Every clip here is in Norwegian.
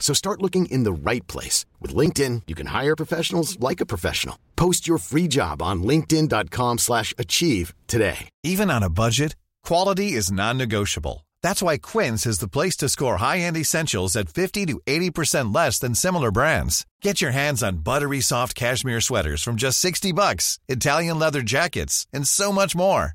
So start looking in the right place. With LinkedIn, you can hire professionals like a professional. Post your free job on linkedin.com slash achieve today. Even on a budget, quality is non-negotiable. That's why Quince is the place to score high-end essentials at 50 to 80% less than similar brands. Get your hands on buttery soft cashmere sweaters from just 60 bucks, Italian leather jackets, and so much more.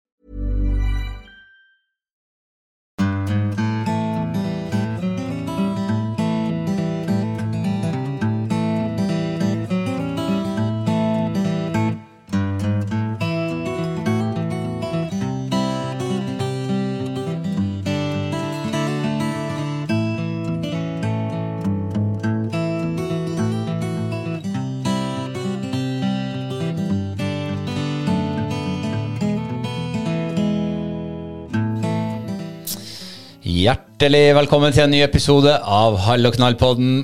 Hjertelig velkommen til en ny episode av Hall og knall-podden.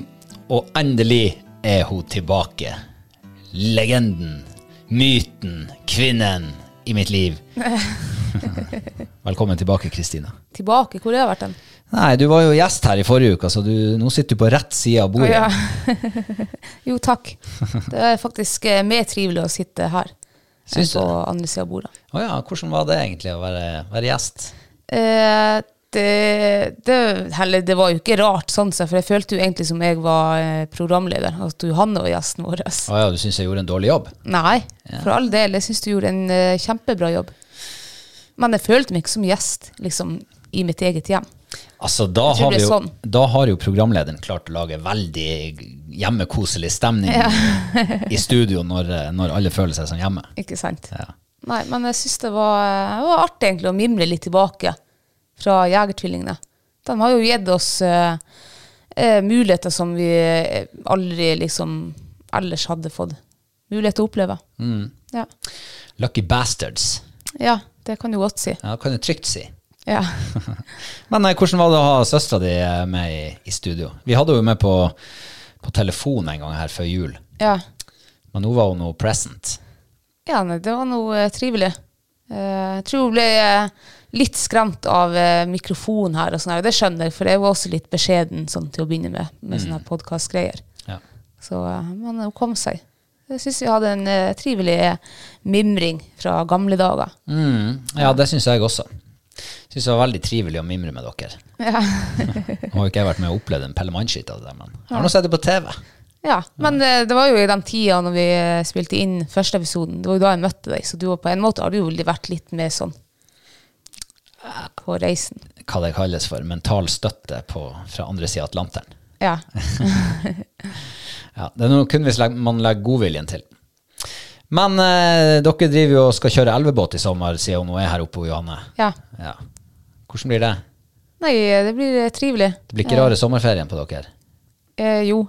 Og endelig er hun tilbake. Legenden, myten, kvinnen i mitt liv. velkommen tilbake, Kristina. Tilbake? Hvor har jeg vært den? Nei, du var jo gjest her i forrige uke, så du, nå sitter du på rett side av bordet. Å, ja. jo, takk. Det er faktisk eh, mer trivelig å sitte her enn Syns på andre sida av bordet. Å ja, hvordan var det egentlig å være, være gjest? Eh, det, det, heller, det var jo ikke rart, sånn for jeg følte jo egentlig som jeg var eh, programleder. At Johanne var gjesten vår. Å ja, du syns jeg gjorde en dårlig jobb? Nei, for all del. Jeg syns du gjorde en uh, kjempebra jobb. Men jeg følte meg ikke som gjest liksom, i mitt eget hjem. Altså, da har, vi jo, sånn. da har jo programlederen klart å lage veldig hjemmekoselig stemning i studio når, når alle føler seg som hjemme. Ikke sant? Ja. Nei, men jeg syns det var, det var artig egentlig å mimre litt tilbake fra Jegertvillingene. De har jo gitt oss uh, uh, muligheter som vi eh, aldri liksom ellers hadde fått mulighet til å oppleve. Ja. Lucky bastards. ja, det kan du godt si. Ja, det kan du trygt si. Ja. Men nei, hvordan var det å ha søstera di med i, i studio? Vi hadde henne med på, på telefon en gang her før jul, ja. men nå var hun noe present. ja nei, det var noe trivelig. Jeg tror hun ble litt skremt av eh, mikrofon her, og sånn her, og det skjønner jeg, for jeg var også litt beskjeden sånn, til å begynne med, med sånne her podkastgreier. Ja. Så, eh, man kom seg. Jeg syns vi hadde en eh, trivelig mimring fra gamle dager. Mm, ja, det syns jeg også. Syns det var veldig trivelig å mimre med dere. Ja, Nå har ikke jeg vært med og opplevd en pellemannskitt av det, men jeg har nå sett det på TV. ja. Men eh, det var jo i den tida når vi eh, spilte inn første episoden, det var jo da jeg møtte deg, så du var på en måte har du jo vært litt med sånn på reisen. Hva det kalles for mental støtte på, fra andre sida av Atlanteren. Ja. Ja, det er noe kun hvis man legger godviljen til. Men eh, dere driver jo og skal kjøre elvebåt i sommer, siden hun er her oppe, Johanne. ja. Ja. Hvordan blir det? Nei, det blir eh, trivelig. Det blir ikke rare sommerferien på dere? Eh, jo.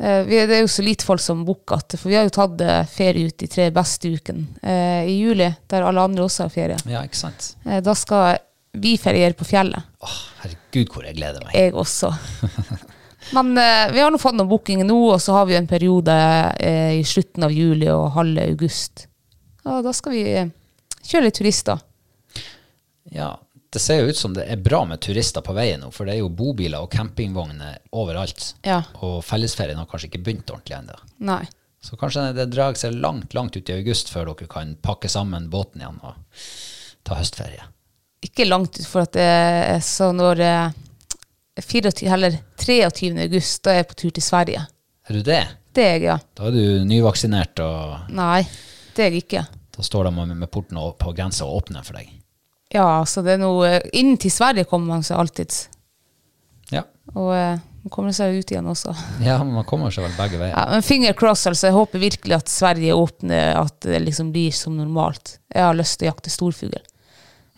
Eh, vi, det er jo så lite folk som booker, for vi har jo tatt eh, ferie ut de tre beste ukene. Eh, I juli, der alle andre også har ferie. Ja, ikke sant? Eh, da skal vi ferier på fjellet. Åh, herregud, hvor jeg gleder meg. Jeg også. Men eh, vi har nå fått noen bookinger nå, og så har vi en periode eh, i slutten av juli og halve august. Og da skal vi eh, kjøre litt turister. Ja, det ser jo ut som det er bra med turister på veien nå, for det er jo bobiler og campingvogner overalt. Ja. Og fellesferien har kanskje ikke begynt ordentlig ennå. Nei. Så kanskje det drar seg langt, langt ut i august før dere kan pakke sammen båten igjen og ta høstferie. Ikke langt ut, for at det så når eh, 24, heller 23. august, da er jeg på tur til Sverige. Er du det? Det er jeg, ja. Da er du nyvaksinert, og Nei, det er jeg ikke. da står de med, med porten på grensa og åpner for deg. Ja, så det er noe Inn til Sverige kommer man seg alltids. Ja. Og eh, man kommer seg ut igjen også. ja, man kommer seg vel begge veier. Ja, men finger cross, altså. Jeg håper virkelig at Sverige åpner, at det liksom blir som normalt. Jeg har lyst til å jakte storfugl.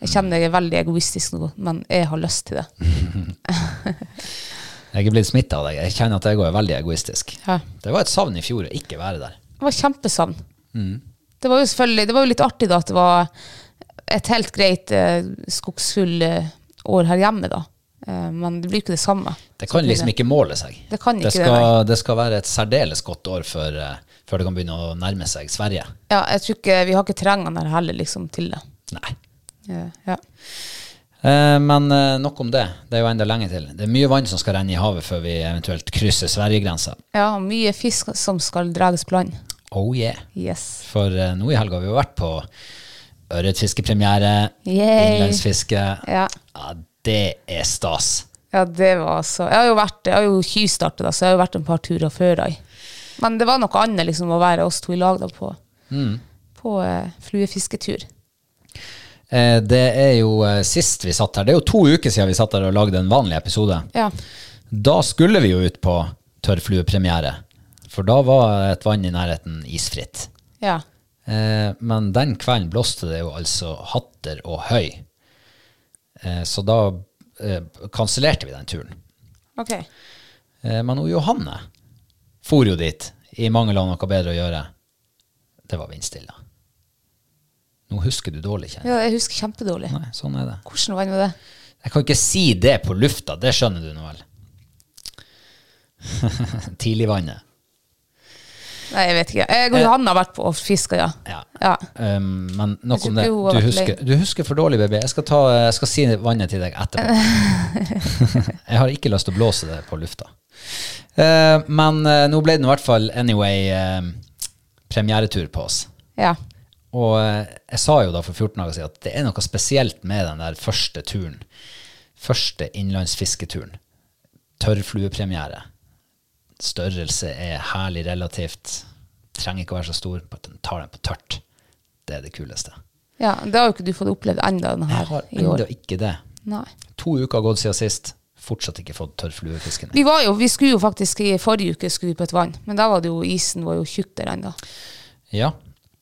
Jeg kjenner jeg er veldig egoistisk nå, men jeg har lyst til det. Jeg er blitt smitta av deg. Jeg kjenner at jeg òg er veldig egoistisk. Ja. Det var et savn i fjor å ikke være der. Det var kjempesavn. Det var jo selvfølgelig det var jo litt artig da at det var et helt greit eh, skogsfull eh, år her hjemme, da. Eh, men det blir ikke det samme. Det kan liksom ikke måle seg. Det kan ikke det, skal, det skal være et særdeles godt år før, eh, før det kan begynne å nærme seg Sverige. Ja, jeg tror ikke, Vi har ikke terrengene her heller liksom, til det. Nei. Ja, ja. Eh, men eh, nok om det. Det er jo enda lenge til. Det er mye vann som skal renne i havet før vi eventuelt krysser Sverigegrensa. ja, og mye fisk som skal dras på land. Oh yeah. Yes. For eh, nå i helga har vi jo vært på ørretfiskepremiere, innlandsfiske. Ja. Ja, det er stas. Ja, det var så Jeg har jo vært, jeg har jo da, så jeg har jo vært en par turer før. da. Men det var noe annet liksom å være oss to i lag da på, på eh, fluefisketur. Eh, det er jo eh, sist vi satt her, det er jo to uker siden vi satt her og lagde en vanlig episode. Ja. Da skulle vi jo ut på tørrfluepremiere, for da var et vann i nærheten isfritt. ja. Eh, men den kvelden blåste det jo altså hatter og høy. Så da kansellerte vi den turen. Ok. Eh, men hun Johanne for jo dit i mangel av noe bedre å gjøre. Det var vindstille. Nå husker du dårlig, kjenner jeg. Ja, jeg husker kjempedårlig. Nei, sånn er det. Hvordan vann var det? Jeg kan ikke si det på lufta, det skjønner du nå vel. Tidligvannet. Nei, jeg vet ikke. Johan Johanne har vært på og fiska, ja. Ja. ja. Um, men nok om det. Du husker, du husker for dårlig, baby. Jeg skal, ta, jeg skal si vannet til deg etterpå. jeg har ikke lyst til å blåse det på lufta. Uh, men uh, nå ble det i hvert fall anyway uh, premieretur på oss. Ja. Og eh, jeg sa jo da for 14 dager siden at det er noe spesielt med den der første turen. Første innlandsfisketuren. Tørrfluepremiere. Størrelse er herlig relativt. Trenger ikke å være så stor, bare den tar den på tørt. Det er det kuleste. ja. Det har jo ikke du fått opplevd ennå denne Jeg her har i år. ennå ikke det. Nei. To uker har gått siden sist. Fortsatt ikke fått tørrfluefisken. Vi var jo, vi skulle jo faktisk i forrige uke skulle vi på et vann, men da var det jo isen var jo tjukk der ennå. Ja,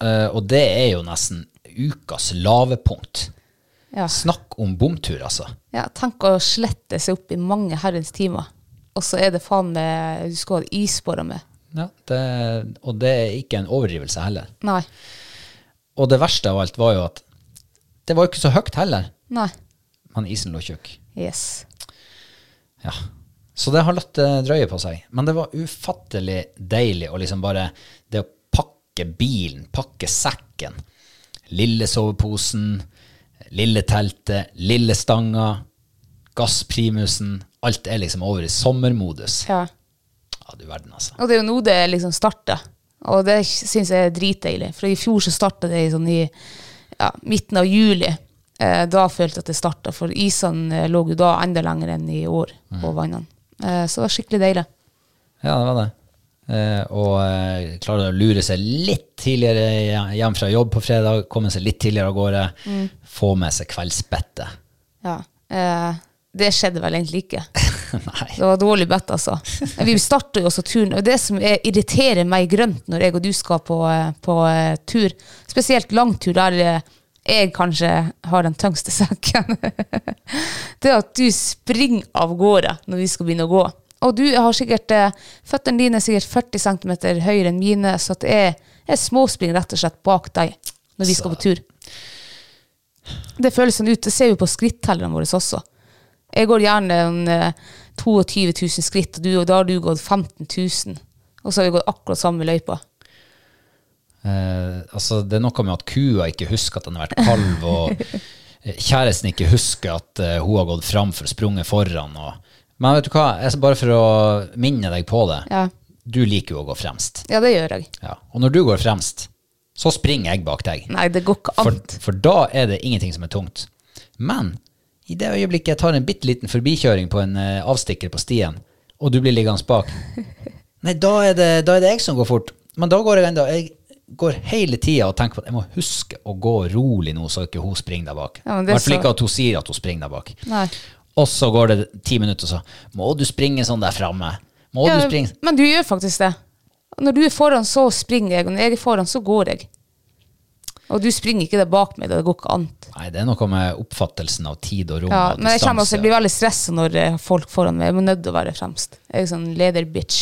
og det er jo nesten ukas lavepunkt. Ja. Snakk om bomtur, altså. ja, tenk å slette seg opp i mange herrens timer, og så er det faen meg Du skal ha isbårer med. Ja, det, og det er ikke en overdrivelse heller. Nei. Og det verste av alt var jo at det var jo ikke så høyt heller, Nei. men isen lå tjukk. Yes. Ja. Så det har latt eh, drøye på seg. Men det var ufattelig deilig å liksom bare Det å pakke bilen, pakke sekken, lille soveposen, lille teltet, lille stanga, gassprimusen Alt er liksom over i sommermodus. Ja. Ja, du verden, altså. Og det er jo nå det liksom starter. Og det syns jeg er dritdeilig. For i fjor så starta det i sånn i ja, midten av juli. Eh, da følte jeg at det starta, for isene eh, lå jo da enda lenger enn i år på vannene. Eh, så det var skikkelig deilig. Ja, det var det. Eh, og klarer å lure seg litt tidligere hjem fra jobb på fredag, komme seg litt tidligere av gårde, få med seg kveldsbettet. Ja. Eh, det skjedde vel egentlig ikke. Nei. Det var dårlig bett, altså. Vi starter jo også turen. Og det som er, irriterer meg grønt når jeg og du skal på, eh, på uh, tur, spesielt langtur der eh, jeg kanskje har den tyngste sekken, det er at du springer av gårde når vi skal begynne å gå. Og du har sikkert eh, Føttene dine er sikkert 40 cm høyere enn mine, så det er, er småspring rett og slett bak deg når vi skal på tur. Det føles sånn ut. Det ser vi på skrittellerne våre også. Jeg går gjerne en, eh, 22 000 skritt, og, du, og da har du gått 15 000. Og så har vi gått akkurat samme løypa. Eh, altså, det er noe med at kua ikke husker at den har vært kalv, og eh, kjæresten ikke husker at uh, hun har gått fram for sprunget foran. Og, men vet du hva, jeg, bare for å minne deg på det, Ja. du liker jo å gå fremst. Ja, det gjør jeg. Ja. Og når du går fremst, så springer jeg bak deg. Nei, det går ikke For, an. for da er det ingenting som er tungt. Men i det øyeblikket jeg tar en bitte liten forbikjøring på en uh, avstikker på stien, og du blir liggende bak, nei, da er, det, da er det jeg som går fort. Men da går jeg enda Jeg går hele tida og tenker på at jeg må huske å gå rolig nå, så ikke hun springer der bak. Ja, I er hvert fall så- ikke at hun sier at hun springer der bak. Nei. Og så går det ti minutter, så må du springe sånn der framme. Må Ja, du springe men du gjør faktisk det. Når du er foran, så springer jeg, og når jeg er foran, så går jeg. Og du springer ikke der bak meg, det går ikke an. Nei, det er noe med oppfattelsen av tid og rom Ja, og men jeg, også, jeg blir veldig stressa når eh, folk foran meg. Jeg må nødt til å være fremst. Jeg er sånn leder-bitch.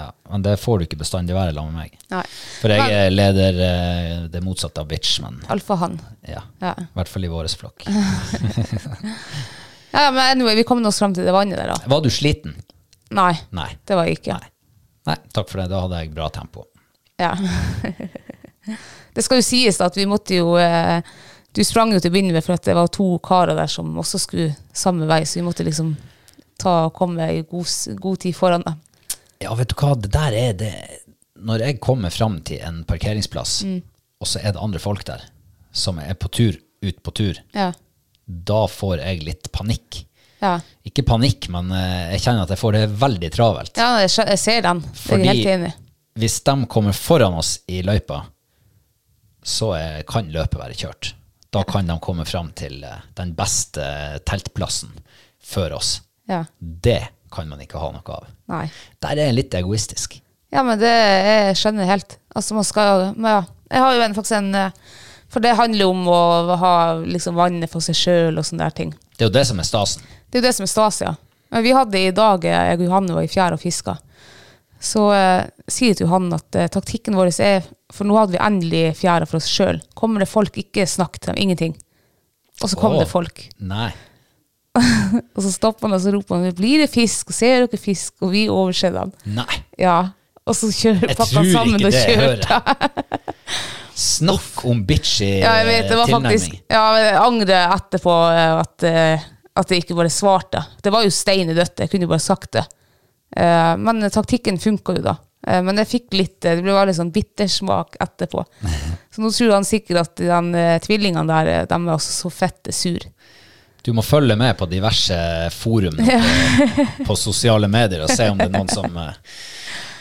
Ja, men det får du ikke bestandig være sammen med meg. Nei. For jeg Men- er leder eh, det motsatte av bitch, men Alfahann. ja. Ja. I hvert fall i vår flokk. ja, men anyway, vi kom oss fram til det vannet der, da. Var du sliten? Nei, Nei. det var jeg ikke. Nei. Nei, takk for det. Da hadde jeg bra tempo. Ja. det skal jo sies at vi måtte jo eh, Du sprang jo til å begynne med for at det var to karer der som også skulle samme vei, så vi måtte liksom ta og komme i god, god tid foran dem. Ja, vet du hva, det der er det Når jeg kommer fram til en parkeringsplass, Mm. og så er det andre folk der som er på tur ut på tur, Ja. Da får jeg litt panikk. Ja, Ikke panikk, men eh, jeg kjenner at jeg får det veldig travelt. ja jeg, ser den. Jeg Fordi er helt enig. hvis de kommer foran oss i løypa, så er, kan løpet være kjørt. Da kan de komme fram til eh, den beste teltplassen før oss. Ja. Det kan man ikke ha noe av. Nei. Der er jeg litt egoistisk. Ja, men det jeg skjønner jeg helt. Altså, man skal men ja. Jeg har jo en, faktisk en eh, For det handler om å ha liksom vannet for seg sjøl og sånne der ting. Det er jo det som er stasen. Det er jo det som er stas, ja. Men vi hadde i dag, eh, jeg og Johanne var i fjæra og fiska, så eh, sier til Johanne at eh, taktikken vår er For nå hadde vi endelig fjæra for oss sjøl. Kommer det folk, ikke snakk til dem. Ingenting. Og så kom Åh. det folk. Nei. Og så stopper han og så roper han 'Blir det fisk?' Og ser dere fisk? Og vi overser dem. Nei. Ja. Og så kjører Jeg pakka tror sammen og kjørte. Snakk om bitchy Ja, jeg vet, det var tilnærming. faktisk Ja, jeg angrer etterpå eh, at, eh, at jeg ikke bare svarte. Det var jo stein i dødt, jeg kunne jo bare sagt det. Eh, Men taktikken funka jo da. Eh, Men jeg fikk litt eh, Det ble veldig sånn bittersmak etterpå. Så nå tror han sikkert at de eh, tvillingene der, eh, de er også så fette sur. Du må følge med på diverse forum på, på sosiale medier og se om det er noen som, eh,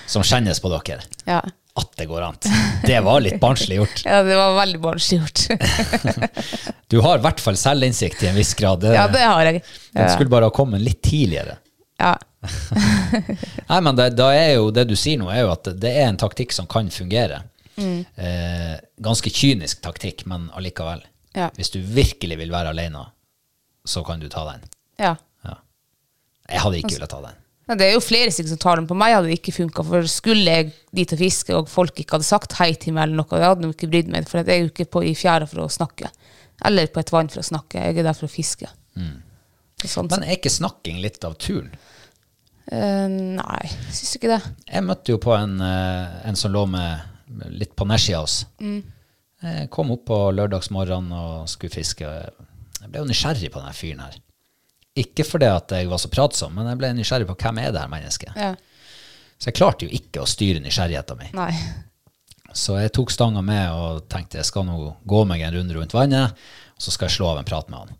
som kjennes på dere. Ja. At det går an. Det var litt barnslig gjort. ja, det var veldig barnslig gjort. Du har i hvert fall selvinnsikt i en viss grad. Det, ja, det har jeg. Den Ja. skulle bare ha kommet litt tidligere. Ja. Nei, men det, jo, det du sier nå, er jo at det er en taktikk som kan fungere. Mm. Eh, ganske kynisk taktikk, men allikevel. Ja. Hvis du virkelig vil være alene, så kan du ta den. ja. Ja. Jeg hadde ikke villet ta den. Men det er jo flere stykker som tar den. På meg hadde det ikke funka. For skulle jeg dit og fiske, og folk ikke hadde sagt hei til meg, eller noe, jeg hadde nok ikke brydd meg. For jeg er jo ikke på, i fjæra for å snakke. Eller på et vann for å snakke. Jeg er der for å fiske. Mm. Sånn, Men er ikke snakking litt av turen? Uh, nei, syns ikke det. Jeg møtte jo på en, eh, en som lå med litt på nedsida av oss. Mm. Jeg kom opp på lørdagsmorgenen og skulle fiske. Jeg ble jo nysgjerrig på denne fyren her. Ikke fordi at jeg var så pratsom, men jeg ble nysgjerrig på hvem er det her mennesket. Ja. Så jeg klarte jo ikke å styre nysgjerrigheten min. Nei. Så jeg tok stanga med og tenkte jeg skal nå gå meg en runde rundt vannet, og så skal jeg slå av en prat med han.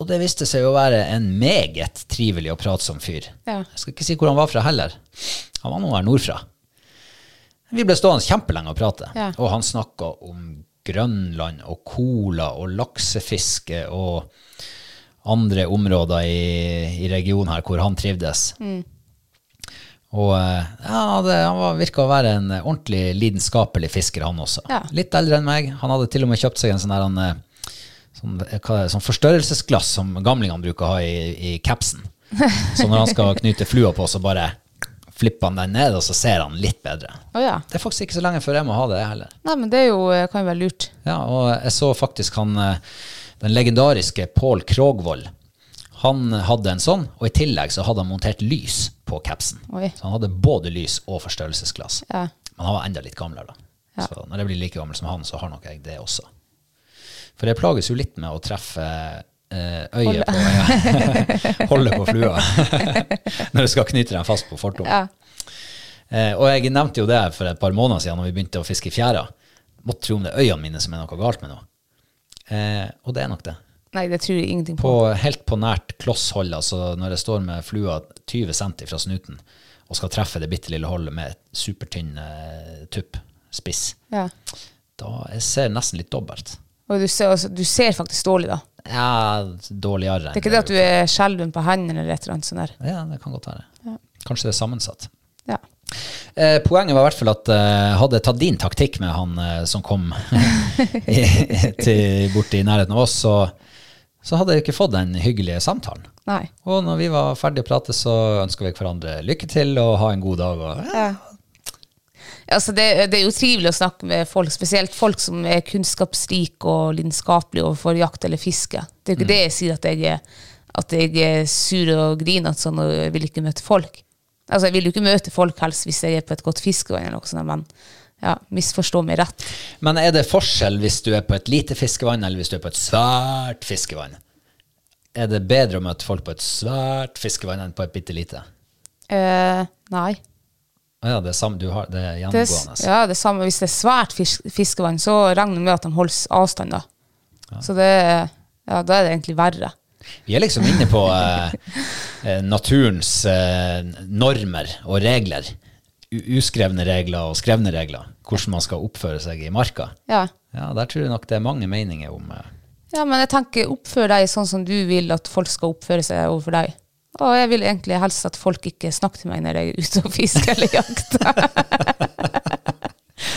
Og det viste seg å være en meget trivelig og pratsom fyr. Ja. Jeg skal ikke si hvor han var fra heller. Han var nå her nordfra. Vi ble stående kjempelenge og prate, Ja. og han snakka om Grønland og cola og laksefiske og andre områder i, i regionen her hvor han trivdes. Mm. Og eh, ja, det, han var, virka å være en ordentlig lidenskapelig fisker, han også. Ja. Litt eldre enn meg. Han hadde til og med kjøpt seg en sånn der, han, eh, sånn, eh, det, sånn forstørrelsesglass som gamlingene bruker å ha i, i capsen. Så når han skal knyte flua på, så bare flipper han den ned, og så ser han litt bedre. Oh, ja. Det er faktisk ikke så lenge før jeg må ha det heller. Nei, men det jo, eh, kan jo være lurt. Ja, og jeg så faktisk han, eh, den legendariske Paul Krogvold. Han hadde en sånn, og i tillegg så hadde han montert lys på capsen. Oi. Så han hadde både lys og forstørrelsesglass. Ja. Men han var enda litt gamlere da. Ja. Så når jeg blir like gammel som han, så har nok jeg det også. For jeg plages jo litt med å treffe eh, øyet på ja. Holde på flua. når jeg skal knyte den fast på fortommen. Ja. Eh, og jeg nevnte jo det for et par måneder siden når vi begynte å fiske i fjæra. måtte tro om det er øynene mine som er noe galt med nå. Eh, og det er nok det. Nei, det tror jeg ingenting på. På, helt på nært klosshold, altså når jeg står med flua 20 cm fra snuten og skal treffe det bitte lille holdet med et supertynn eh, tupp, spiss, Ja. da jeg ser nesten litt dobbelt. Og du ser, altså, du ser faktisk dårlig, da. Ja, dårligere. Det er ikke det at du er skjelven på hendene eller et eller annet sånt der. Ja, det kan godt være. Kanskje det er sammensatt. Ja. Eh, poenget var i hvert fall at eh, hadde jeg tatt din taktikk med han eh, som kom i, til, borti nærheten av oss, så, så hadde jeg ikke fått den hyggelige samtalen. Nei. Og når vi var ferdige å prate, så ønska vi hverandre lykke til og ha en god dag. Og, ja. Altså det, det er jo trivelig å snakke med folk, spesielt folk som er kunnskapsrike og lidenskapelige overfor jakt eller fiske. Det er jo ikke det jeg sier at jeg er, at jeg er sur og grinete sånn og jeg vil ikke møte folk. Altså Jeg vil jo ikke møte folk helst hvis jeg er på et godt fiskevann, eller noe sånt, men ja, misforstå meg rett. Men er det forskjell hvis du er på et lite fiskevann, eller hvis du er på et svært fiskevann? Er det bedre å møte folk på et svært fiskevann enn på et bitte lite? Eh, nei. Ah, Ja, det er, samme, du har, det er gjennomgående. Det, ja, det er samme. Hvis det er svært fisk, fiskevann, så regner jeg med at de holder avstand, da. Så det, ja, da er det egentlig verre. Vi er liksom inne på eh, eh, naturens eh, normer og regler. Uskrevne regler og skrevne regler. Hvordan man skal oppføre seg i marka. Ja. Ja, Der tror jeg nok det er mange meninger om eh, Ja, men jeg tenker oppfør deg sånn som du vil at folk skal oppføre seg overfor deg. Og jeg vil egentlig helst at folk ikke snakker til meg når jeg er ute og fisker eller jakter.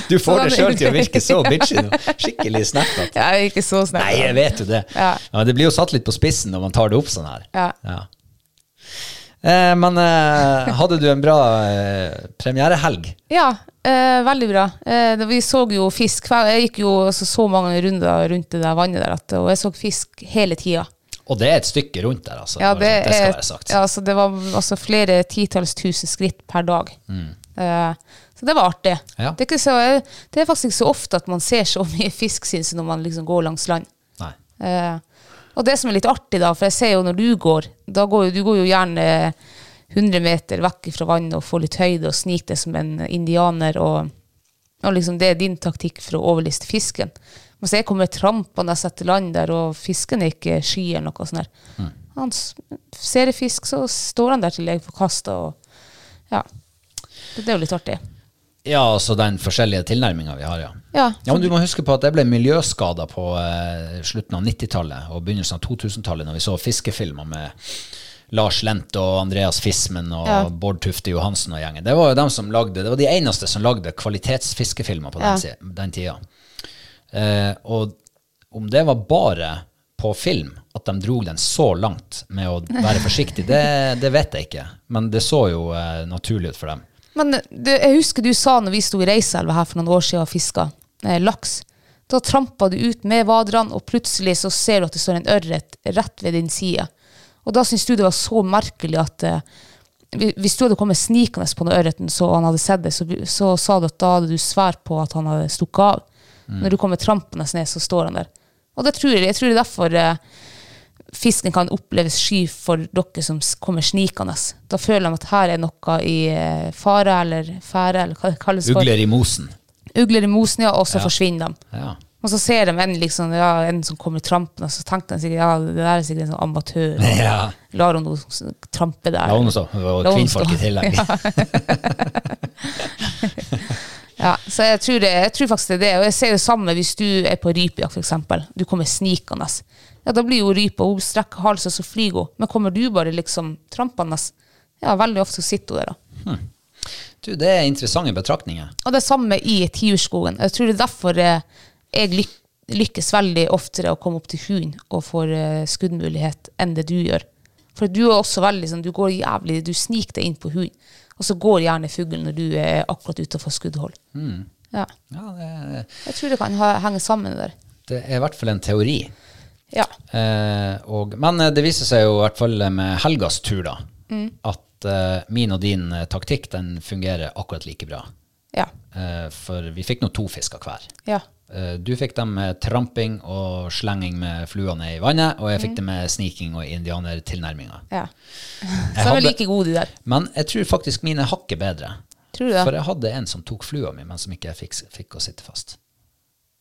Du får det sjøl til å virke så bitchy nå. Skikkelig snappete. Jeg er ikke så snappete. Nei, jeg vet jo det. Ja. Ja, det blir jo satt litt på spissen når man tar det opp sånn her. Ja. Eh, men eh, hadde du en bra eh, premierehelg? Ja, eh, veldig bra. Eh, vi så jo fisk. Jeg gikk jo altså, så mange runder rundt det der vannet der, at, og jeg så fisk hele tida. Og det er et stykke rundt der, altså. Ja, det, det skal er, være sagt. ja, altså, det var altså, flere titalls tusen skritt per dag. Eh, så det var artig. Mm. Ja. Det, er så, det er faktisk ikke så ofte at man ser så mye fisk, synes jeg, når man liksom går langs land. Eh, og det som er litt artig, da, for jeg ser jo når du går, da går jo, du går jo gjerne 100 meter vekk fra vannet og får litt høyde og sniker deg som en indianer, og, og liksom det er din taktikk for å overliste fisken. Men så jeg kommer trampende etter land der, og fisken er ikke sky eller noe sånt. der. Han ser jeg fisk, så står han der til jeg får kasta, ja. Det er jo litt artig. Ja, altså den forskjellige tilnærminga vi har, ja. Ja, Ja, men Du må huske på at jeg ble miljøskada på eh, slutten av 90-tallet og begynnelsen av 2000-tallet, når vi så fiskefilmer med Lars Lent og Andreas Fismen og Ja. Bård Tufte Johansen og gjengen. Det var jo dem som lagde, det var de eneste som lagde kvalitetsfiskefilmer på den, Ja. siden, den tida. Eh, og om det var bare på film at de dro den så langt med å være forsiktig, det, det vet jeg ikke. Men det så jo eh, naturlig ut for dem. Men det, jeg husker du sa når vi sto i Reiselva her for noen år siden og fiska eh, laks. Da trampa du ut med vaderne, og plutselig så ser du at det står en ørret rett ved din side. Og da syntes du det var så merkelig at eh, hvis du hadde kommet snikende på den ørreten så han hadde sett det, så, så sa du at da hadde du svær på at han hadde stukket av. Når du kommer trampende ned, så står han der. Og det tror jeg, jeg tror det er derfor eh, fisken kan oppleves sky for dere som kommer snikende. Da føler de at her er noe i eh, fare eller fære, eller hva det kalles for. Ugler i mosen. Ugler i mosen, ja, og så forsvinner de. Ja. Og så ser de en, liksom, ja, en som kommer trampende, og så tenker de sikkert ja, det der er sikkert en sånn amatør. Ja. Lar hun noe trampe der. Ja, hun også. Og La kvinnfolk i tillegg. Ja, så jeg tror, det, jeg tror faktisk det er det. Og jeg ser det samme hvis du er på rypejakt, f.eks. Du kommer snikende. Ja, da blir jo rypa Hun strekker halsen, så flyr hun. Men kommer du bare liksom trampende, ja, veldig ofte sitter hun der, da. Du, det er interessante betraktninger. Og det samme i tiurskogen. Jeg tror det er derfor eh, jeg lykkes veldig oftere å komme opp til hund og får eh, skuddmulighet enn det du gjør. For du er også veldig sånn, du går jævlig, du sniker deg inn på hund, og så går gjerne fuglen når du er akkurat utenfor skuddhold. Ja. Ja, det, Jeg tror det kan henge sammen det der. det er i hvert fall en teori. Ja. Eh, og, men eh, det viser seg jo i hvert fall med helgas tur, da, at eh, min og din eh, taktikk den fungerer akkurat like bra. Ja. Eh, for vi fikk nå to fisker hver. Ja. Eh, du fikk dem med tramping og slenging med flua ned i vannet, og jeg fikk det med sniking og indianertilnærminger. ja. Så er hadde- like gode, de der. Men jeg tror faktisk mine hakket bedre. Tror du det? For jeg hadde en som tok flua mi, men som ikke fikk, fikk å sitte fast.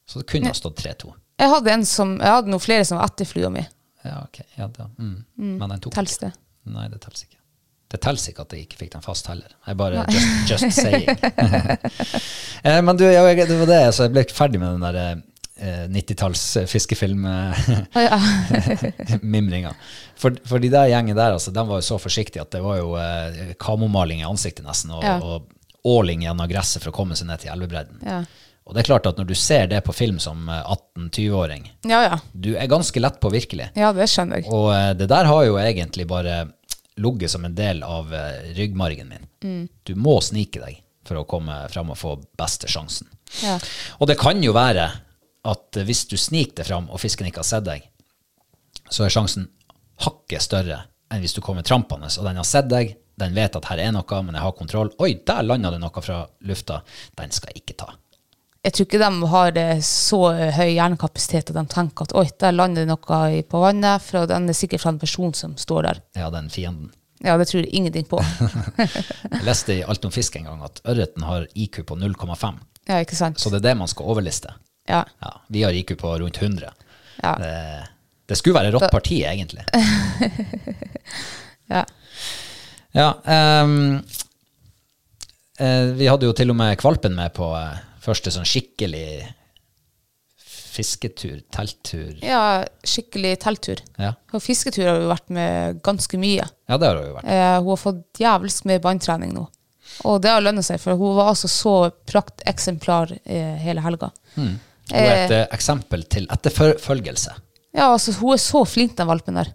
Så det kunne ha stått 3-2. Jeg hadde, en som, jeg hadde noen flere som var etter flua mi. Ja, ok. Ja, da. Mm. Men den tok Tels det? Nei, det tels ikke. Det tels ikke at jeg ikke fikk den fast heller. Jeg bare just, just saying. eh, men du, jeg- det var det, så jeg ble ferdig med den der eh, 90-talls fiskefilm-mimringa. for, for de der gjengen der, altså, de var jo så forsiktige at det var jo eh, kamomaling i ansiktet nesten, og, Ja. og åling gjennom gresset for å komme seg ned til elvebredden. Ja. Og det er klart at når du ser det på film som eh, 18-20-åring, Ja, ja. du er ganske lett på virkelig. Ja, det skjønner jeg. Og eh, det der har jo egentlig bare ligget som en del av eh, ryggmargen min. Du må snike deg for å komme fram og få beste sjansen. Ja. Og det kan jo være at eh, hvis du sniker deg fram og fisken ikke har sett deg, så er sjansen hakket større enn hvis du kommer trampende, og den har sett deg, den vet at her er noe, men jeg har kontroll. Oi, der landa det noe fra lufta. Den skal jeg ikke ta. Jeg tror ikke de har eh, så høy hjernekapasitet at de tenker at oi, der lander noe på vannet, for den er sikkert fra en person som står der. Ja, den fienden. Ja, det tror jeg ingenting på. Jeg leste i Alt om fisk en gang at ørreten har IQ på 0,5. Ja, ikke sant? Så det er det man skal overliste. Ja. Ja, vi har IQ på rundt 100. Ja. Det, det skulle være rått parti, egentlig. ja. Ja, um, eh, vi hadde jo til og med kvalpen med på eh, første sånn skikkelig fisketur, telttur. ja, skikkelig telttur. Ja, Og fisketur har hun vært med ganske mye. ja det har Hun jo vært. Eh, hun har fått djevelsk mye bandtrening nå. Og det har lønnet seg, for hun var altså så prakteksemplar eh, hele helga. Hun er et eh, eksempel til etterfølgelse. Ja, altså, hun er så flink, den valpen der.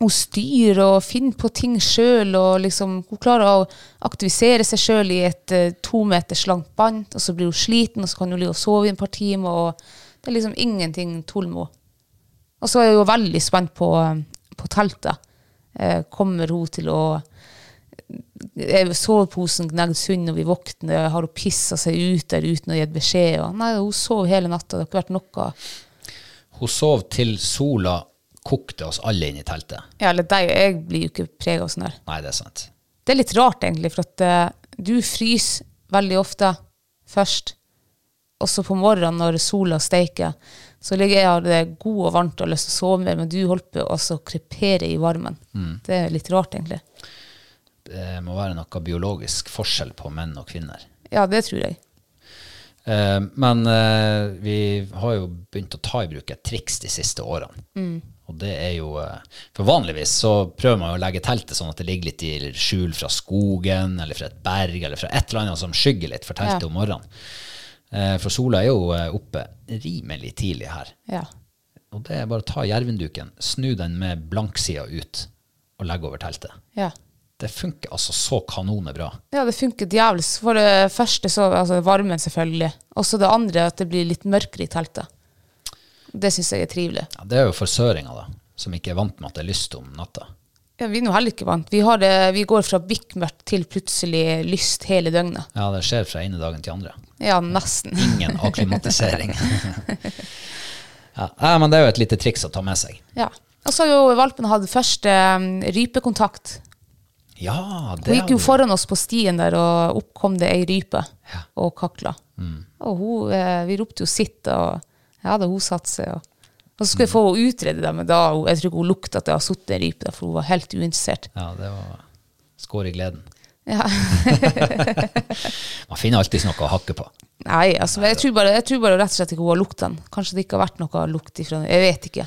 Hun styrer og finner på ting sjøl, liksom, hun klarer å aktivisere seg sjøl i et uh, to meters langt bånd, og så blir hun sliten, og så kan hun ligge og sove i et par timer, og det er liksom ingenting tull med henne. Og så er jeg jo veldig spent på, eh, på teltet. Uh, kommer hun til å er Soveposen gnagd sund når vi våkner, har hun pissa seg ut der uten å gi beskjed? Og, nei, hun sov hele natta, det har ikke vært noe Hun sov til sola kokte oss alle inn i teltet. Ja, eller deg, og jeg blir jo ikke prega av sånn der. Nei, det er sant. Det er litt rart, egentlig, for at uh, du fryser veldig ofte først. Og så på morgenen når sola steiker, så ligger jeg har det god og varmt og har lyst til å sove mer, men du holder på å krepere i varmen. Det er litt rart, egentlig. Det må være noe biologisk forskjell på menn og kvinner. Ja, det tror jeg. Eh, men eh, vi har jo begynt å ta i bruk et triks de siste årene. Og det er jo eh, For vanligvis så prøver man jo å legge teltet sånn at det ligger litt i skjul fra skogen eller fra et berg eller fra et eller annet som skygger litt for teltet Ja. om morgenen. Eh, for sola er jo eh, oppe rimelig tidlig her. Ja. Og det er bare å ta jervinduken, snu den med blanksida ut og legge over teltet. Ja. Det funker altså så kanone bra. Ja, det funker djevelsk. For det første så altså varmen, selvfølgelig. Og så det andre at det blir litt mørkere i teltet. Det syns jeg er trivelig. Ja, det er jo for søringer, da, som ikke er vant med at det er lyst om natta. Ja, vi er nå heller ikke vant. Vi, har det, vi går fra bikkmørkt til plutselig lyst hele døgnet. Ja, det skjer fra ene dagen til andre. Ja, nesten. Ingen akklimatisering. ja, ja, men det er jo et lite triks å ta med seg. Ja. Og så har jo valpen hatt første um, rypekontakt. Ja, det Hun gikk jo foran oss på stien der, og opp kom det ei rype Ja. og kakla. Og hun, eh, vi ropte jo sitt, og ja da, hun satte seg. Og, og så skulle jeg få henne utrede det, men da, jeg tror ikke hun lukta at det har sittet en rype der, for hun var helt uinteressert. Ja, det var skår i gleden. Ja. Man finner alltid noe å hakke på. Nei, altså, jeg tror, bare, jeg tror bare rett og slett ikke hun har lukta den. Kanskje det ikke har vært noe lukt ifra den. Jeg vet ikke.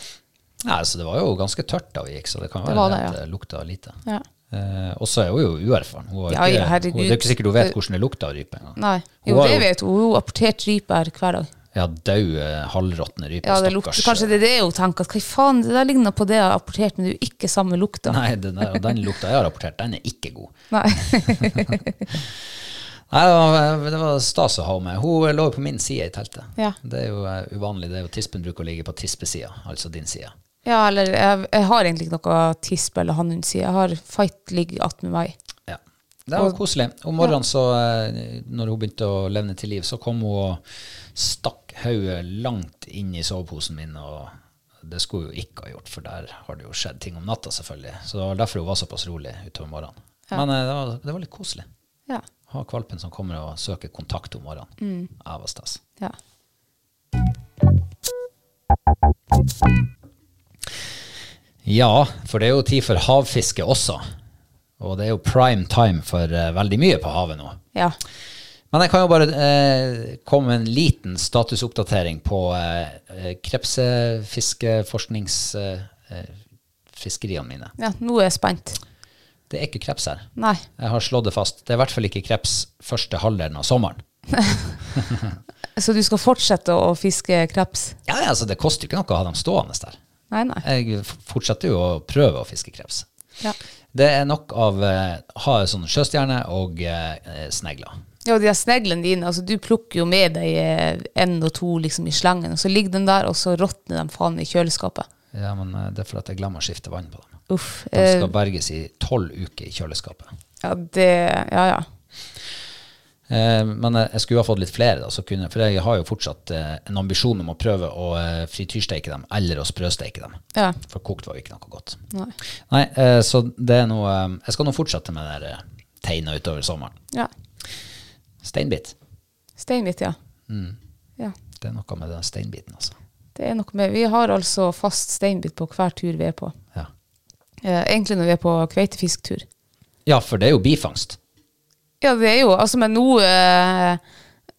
Nei, altså, det var jo ganske tørt da vi gikk, så det kan være det det, at ja. det lukta lite. Ja. Eh, og så er hun jo uerfaren. Hun Ja, ikke, hun, det er ikke sikkert hun vet hvordan det lukter av rype. Nei. Jo, har det jo- vet hun. Hun har apportert rype her hver dag. Ja, døde, halvråtne ryper. Ja, det lukter, stakkars. kanskje det er det hun tenker. at Hva faen, det der ligner på det jeg har apportert, men det er jo ikke samme lukta. Nei, den, der, den lukta jeg har rapportert, den er ikke god. Nei. Nei, det var, stas å ha med. Hun lå på min side i teltet. Ja. Det er jo eh, uvanlig. Det er jo Tispen bruker å ligge på tispesida, altså din side. Ja, eller jeg, jeg har egentlig ikke noe tispe eller hannhundside. Jeg har fight ligger attmed meg. Ja. Det var koselig. Om morgenen, så, eh, når hun begynte å levne til liv, så kom hun og stakk hodet langt inn i soveposen min. og det skulle hun ikke ha gjort, for der har det jo skjedd ting om natta, selvfølgelig. Så det var derfor hun var såpass rolig utover morgenen. Men eh, det, var, det var litt koselig. Ja. Ha kvalpen som kommer og søker kontakt om morgenen. Mm. Ja, det var stas. ja. Ja, for det er jo tid for havfiske også. Og det er jo prime time for uh, veldig mye på havet nå. Ja. Men jeg kan jo bare eh, komme med en liten statusoppdatering på eh, eh, krepsefiskeforskningsfiskeriene eh, mine. ja, nå er jeg spent. Det er ikke kreps her. Nei. Jeg har slått det fast. Det er i hvert fall ikke kreps første halvdelen av sommeren. Så du skal fortsette å fiske kreps? Ja, altså Det koster jo ikke noe å ha dem stående der. Nei, nei. Jeg fortsetter jo å prøve å fiske kreps. Ja. Det er nok av eh, ha sånn sjøstjerne og eh, snegler. Ja, de der sneglene dine, altså du plukker jo med deg én og to liksom i slangen, og så ligger den der, og så råtner de faen i kjøleskapet. Ja, men eh, det er for at jeg glemmer å skifte vann på dem. Uff. De Eh, skal berges i tolv uker i kjøleskapet. ja, det Ja, ja. Eh, men jeg skulle ha fått litt flere, da, så kunne, for jeg har jo fortsatt eh, en ambisjon om å prøve å eh, frityrsteike dem, eller å sprøsteike dem. Ja. For kokt var jo ikke noe godt. Nei. Nei, eh, så det er noe eh, Jeg skal nå fortsette med det der eh, teina utover sommeren. ja. Steinbit. Steinbit, ja. Mm. Ja. Det er noe med den steinbiten, altså. Det er noe med Vi har altså fast steinbit på hver tur vi er på. Ja. Eh, egentlig når vi er på kveitefisktur. ja, for det er jo bifangst. Ja, det er jo Altså, men nå eh,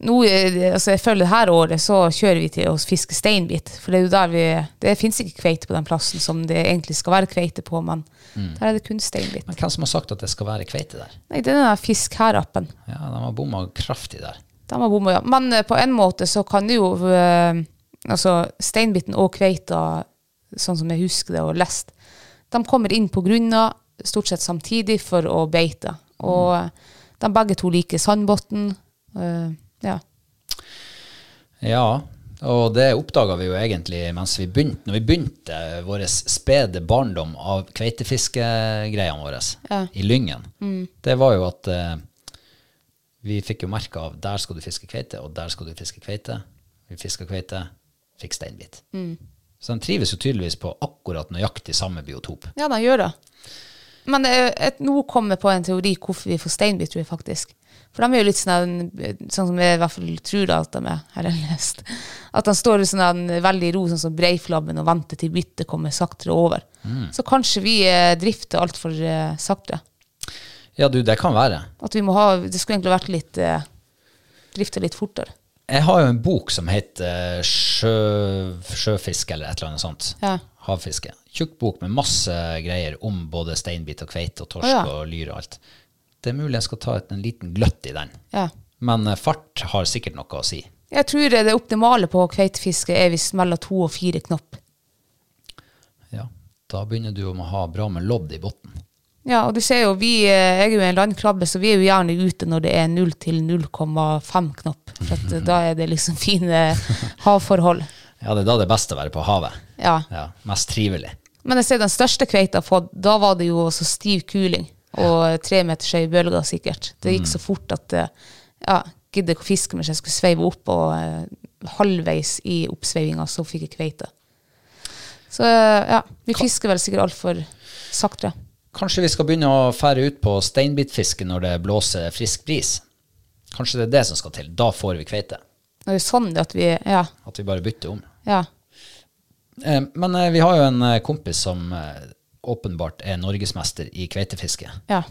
nå, eh, altså jeg føler det her året så kjører vi til å fiske steinbit. For det er jo der vi Det fins ikke kveite på den plassen som det egentlig skal være kveite på, men der er det kun steinbit. Men hvem som har sagt at det skal være kveite der? Nei, det er den Fisk her-appen. Ja, de har bomma kraftig der. De har bomma, ja. Men eh, på en måte så kan det jo eh, Altså, steinbiten og kveita, sånn som jeg husker det og lest, de kommer inn på grunna stort sett samtidig for å beite. Og mm. de begge to liker sandbotn. eh, ja. Ja, og det oppdaga vi jo egentlig mens vi begynte, når vi begynte vår spede barndom av kveitefiskegreiene våre Ja. i Lyngen. Det var jo at uh, vi fikk jo merke av der skal du fiske kveite, og der skal du fiske kveite. Vi fiska kveite, fikk steinbit. Så de trives jo tydeligvis på akkurat nøyaktig samme biotop. Ja, de gjør det. Men eh, et, nå kommer jeg på en teori hvorfor vi får steinbit, tror jeg faktisk. For de er jo litt sånn, sånn som jeg i hvert fall tror at de er, har jeg lest. At de står sånn veldig i ro, sånn som breiflabben, og venter til byttet kommer saktere over. Så kanskje vi eh, drifter altfor eh, sakte. Ja, du, det kan være. At vi må ha Det skulle egentlig vært litt eh, Drifte litt fortere. Jeg har jo en bok som heter sjø, Sjøfiske eller et eller annet sånt. Ja. Havfiske. Tjukk bok med masse greier om både steinbit og kveite og torsk oh, ja. og lyr og alt. Det er mulig jeg skal ta en liten gløtt i den. Ja. Men eh, fart har sikkert noe å si. Jeg tror det optimale på kveitefiske er hvis mellom to og fire knopp. Ja, Da begynner du å ha bra med lodd i bunnen. Ja, og du ser jo, vi, eh, jeg er jo en landkrabbe, så vi er jo gjerne ute når det er 0 til 0,5 knopp. For eh, da er det liksom fine havforhold. Ja, det er da det er best å være på havet. Ja. Ja, Mest trivelig. Men jeg ser den største kveita har fått, da var det jo så stiv kuling. Og tre meters høye bølger sikkert. Det gikk så fort at eh, ja, gidder ikke å fiske mens jeg skulle sveive opp, og eh, halvveis i oppsveivinga så fikk jeg kveite. Så eh, ja, vi fisker vel sikkert altfor saktere. Kanskje vi skal begynne å fære ut på steinbitfiske når det blåser frisk bris. Kanskje det er det som skal til. Da får vi kveite. Det er jo sånn at vi Ja. At vi bare bytter om. ja. Eh, Men vi har jo en kompis som åpenbart er norgesmester i kveitefiske. ja.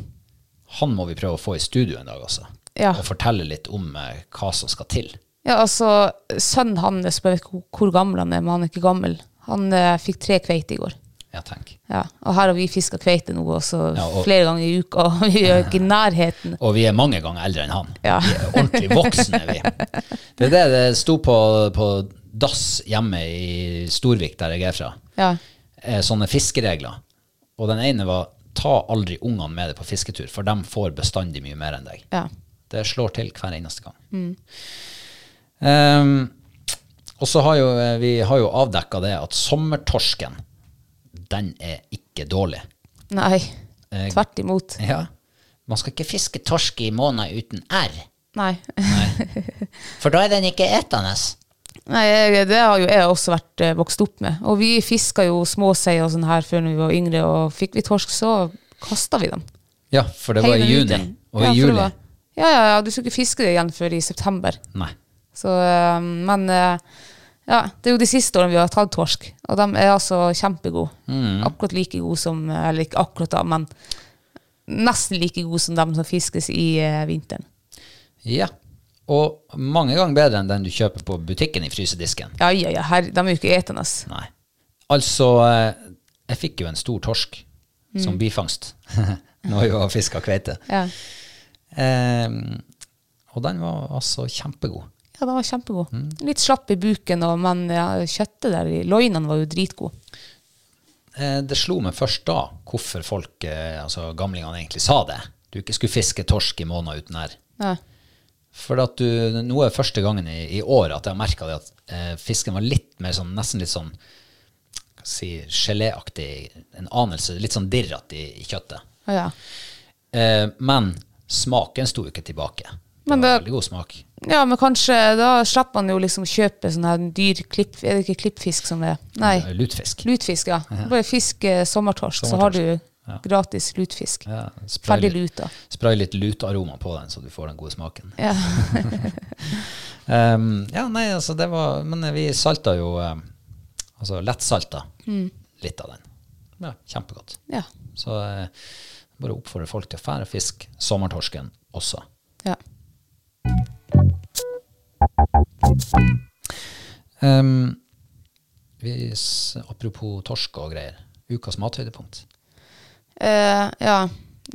Han må vi prøve å få i studio en dag også. Ja. Og fortelle litt om eh, hva som skal til. Ja, altså, sønnen hans, jeg vet ikke hvor gammel han er, men han er ikke gammel, han eh, fikk tre kveite i går. Ja, tenk. Ja, og her har vi fiska kveite nå også Ja, og- flere ganger i uka, og vi er ikke i nærheten. Og vi er mange ganger eldre enn han. Ja. Vi er ordentlig voksne, vi. Det er det det sto på, på dass hjemme i Storvik, der jeg er fra. Ja. Eh, Sånne fiskeregler. Og den ene var ta aldri ungene med deg på fisketur, for de får bestandig mye mer enn deg. ja. Det slår til hver eneste gang. Ehm, og så har jo eh, vi har jo avdekka det at sommertorsken, den er ikke dårlig. Nei, Eh, tvert imot. Ja. Man skal ikke fiske torsk i måneder uten R, Nei. for da er den ikke etende. Nei, det har jo jeg også vært eh, vokst opp med. Og vi fiska jo småsei og sånn her før når vi var yngre, og fikk vi torsk, så kasta vi dem. Ja, for det var i juni. Og i juli. var- Ja, ja, ja, du skulle ikke fiske det igjen før i september. Nei. Så, eh, men eh, Ja, det er jo de siste årene vi har tatt torsk, og de er altså kjempegode. Mm. Akkurat like gode som Eller ikke akkurat, da, men nesten like gode som de som fiskes i vinteren. Ja. Og mange ganger bedre enn den du kjøper på butikken i frysedisken. Ja, ja, ja, her, de er jo ikke etende. Nei. Altså, eh, jeg fikk jo en stor torsk Mm. som bifangst når jeg var fiska kveite. Ja. Eh, og den var altså kjempegod. ja, den var kjempegod. Mm. Litt slapp i buken, og, men ja, kjøttet der i loinene var jo dritgod. Eh, det slo meg først da hvorfor folk, eh, altså gamlingene egentlig sa det. Du ikke skulle fiske torsk i måneder uten her. Ja. For at du, nå er det første gangen i, i år at jeg har merka at eh, fisken var litt mer sånn, nesten litt sånn si, geléaktig, en anelse, litt sånn dirrete i, i kjøttet. Ja. Eh, men smaken sto jo ikke tilbake. Det Men var det- veldig god smak. ja, men kanskje da slipper man jo liksom kjøpe sånn her dyr klipp... Er det ikke klippfisk som det er? Nei. Eh, Lutfisk. Lutfisk, ja. Bare fisk sommertorsk, sommertorsk, så har du Sommertorsk, gratis lutfisk. Ja, Ferdig luta. Spray litt lutearoma på den, så du får den gode smaken. Ja. Um, ja, nei, altså det var Men vi salta jo um, Altså lettsalta litt av den. Ja, kjempegodt. ja. Så eh, bare oppfordrer folk til å fære fisk sommertorsken også. ja. Um, vi, apropos torsk og greier. Ukas mathøydepunkt. Eh, ja.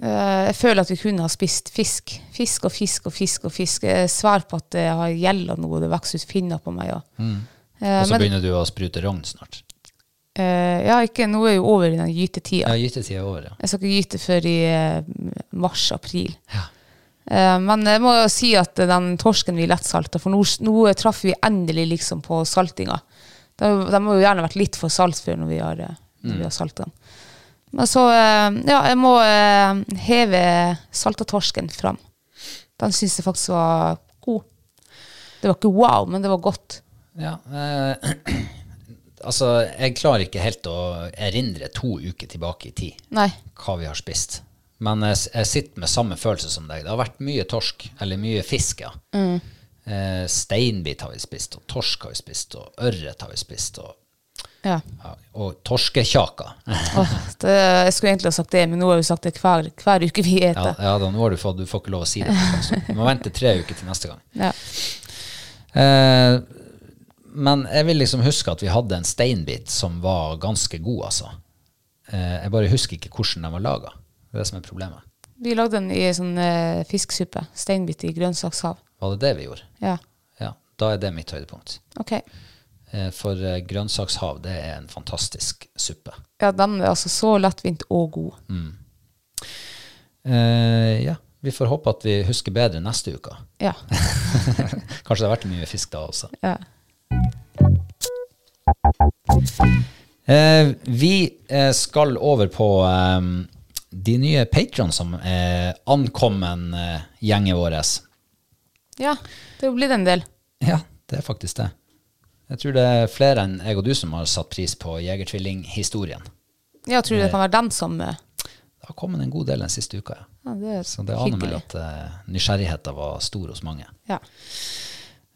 Uh, jeg føler at vi kunne ha spist fisk. Fisk og fisk og fisk og fisk. Jeg er svær på at det har gjelda noe, det vokser ut finner på meg. Og, mm. uh, Og så men begynner du å sprute rogn snart. ja, ikke, nå er jo over i den gytetida. Ja, gytetida er over, ja. Jeg skal ikke gyte før i mars-april. Eh, men jeg må jo si at den torsken vi lettsalta, for nå, nå traff vi endelig liksom på saltinga. De, de må jo gjerne vært litt for salt før når vi har, når vi har salta den. Men så, eh, ja, jeg må eh, heve saltatorsken fram. Den syns jeg faktisk var god. Det var ikke wow, men det var godt. Ja, eh, altså, jeg klarer ikke helt å erindre to uker tilbake i tid Nei. hva vi har spist. Men jeg, jeg sitter med samme følelse som deg. Det har vært mye torsk, eller mye fisk, ja. Eh, steinbit har vi spist, og torsk har vi spist, og ørret har vi spist, og, Ja. og torskekjaka. oh, det, jeg skulle egentlig ha sagt det, men nå har vi sagt det hver, hver uke vi Ja, ja da, nå har du fått, du får ikke lov å si det. Så Du må vente tre uker til neste gang. Ja. Eh, men jeg vil liksom huske at vi hadde en steinbit som var ganske god, altså. Eh, jeg bare husker ikke hvordan den var laga. Det er det som er problemet. Vi lagde den i sånn eh, fisksuppe. Steinbit i grønnsakshav. Var det det vi gjorde? Ja, Ja, da er det mitt høydepunkt. ok. Eh, for eh, grønnsakshav, det er en fantastisk suppe. Ja, den er altså så lettvint og god. Eh, ja, vi får håpe at vi husker bedre neste uke. Ja. Kanskje det har vært mye fisk da også. ja. Eh, vi eh, skal over på eh, de nye patrons som er ankommen gjengen vår. Ja, det er jo blitt en del. Ja, det er faktisk det. Jeg tror det er flere enn jeg og du som har satt pris på Jegertvilling-historien. Jeg tror det kan være den som eh, Det har kommet en god del den siste uka, ja. Ja, det er Så det aner meg at uh, nysgjerrigheten var stor hos mange. Ja.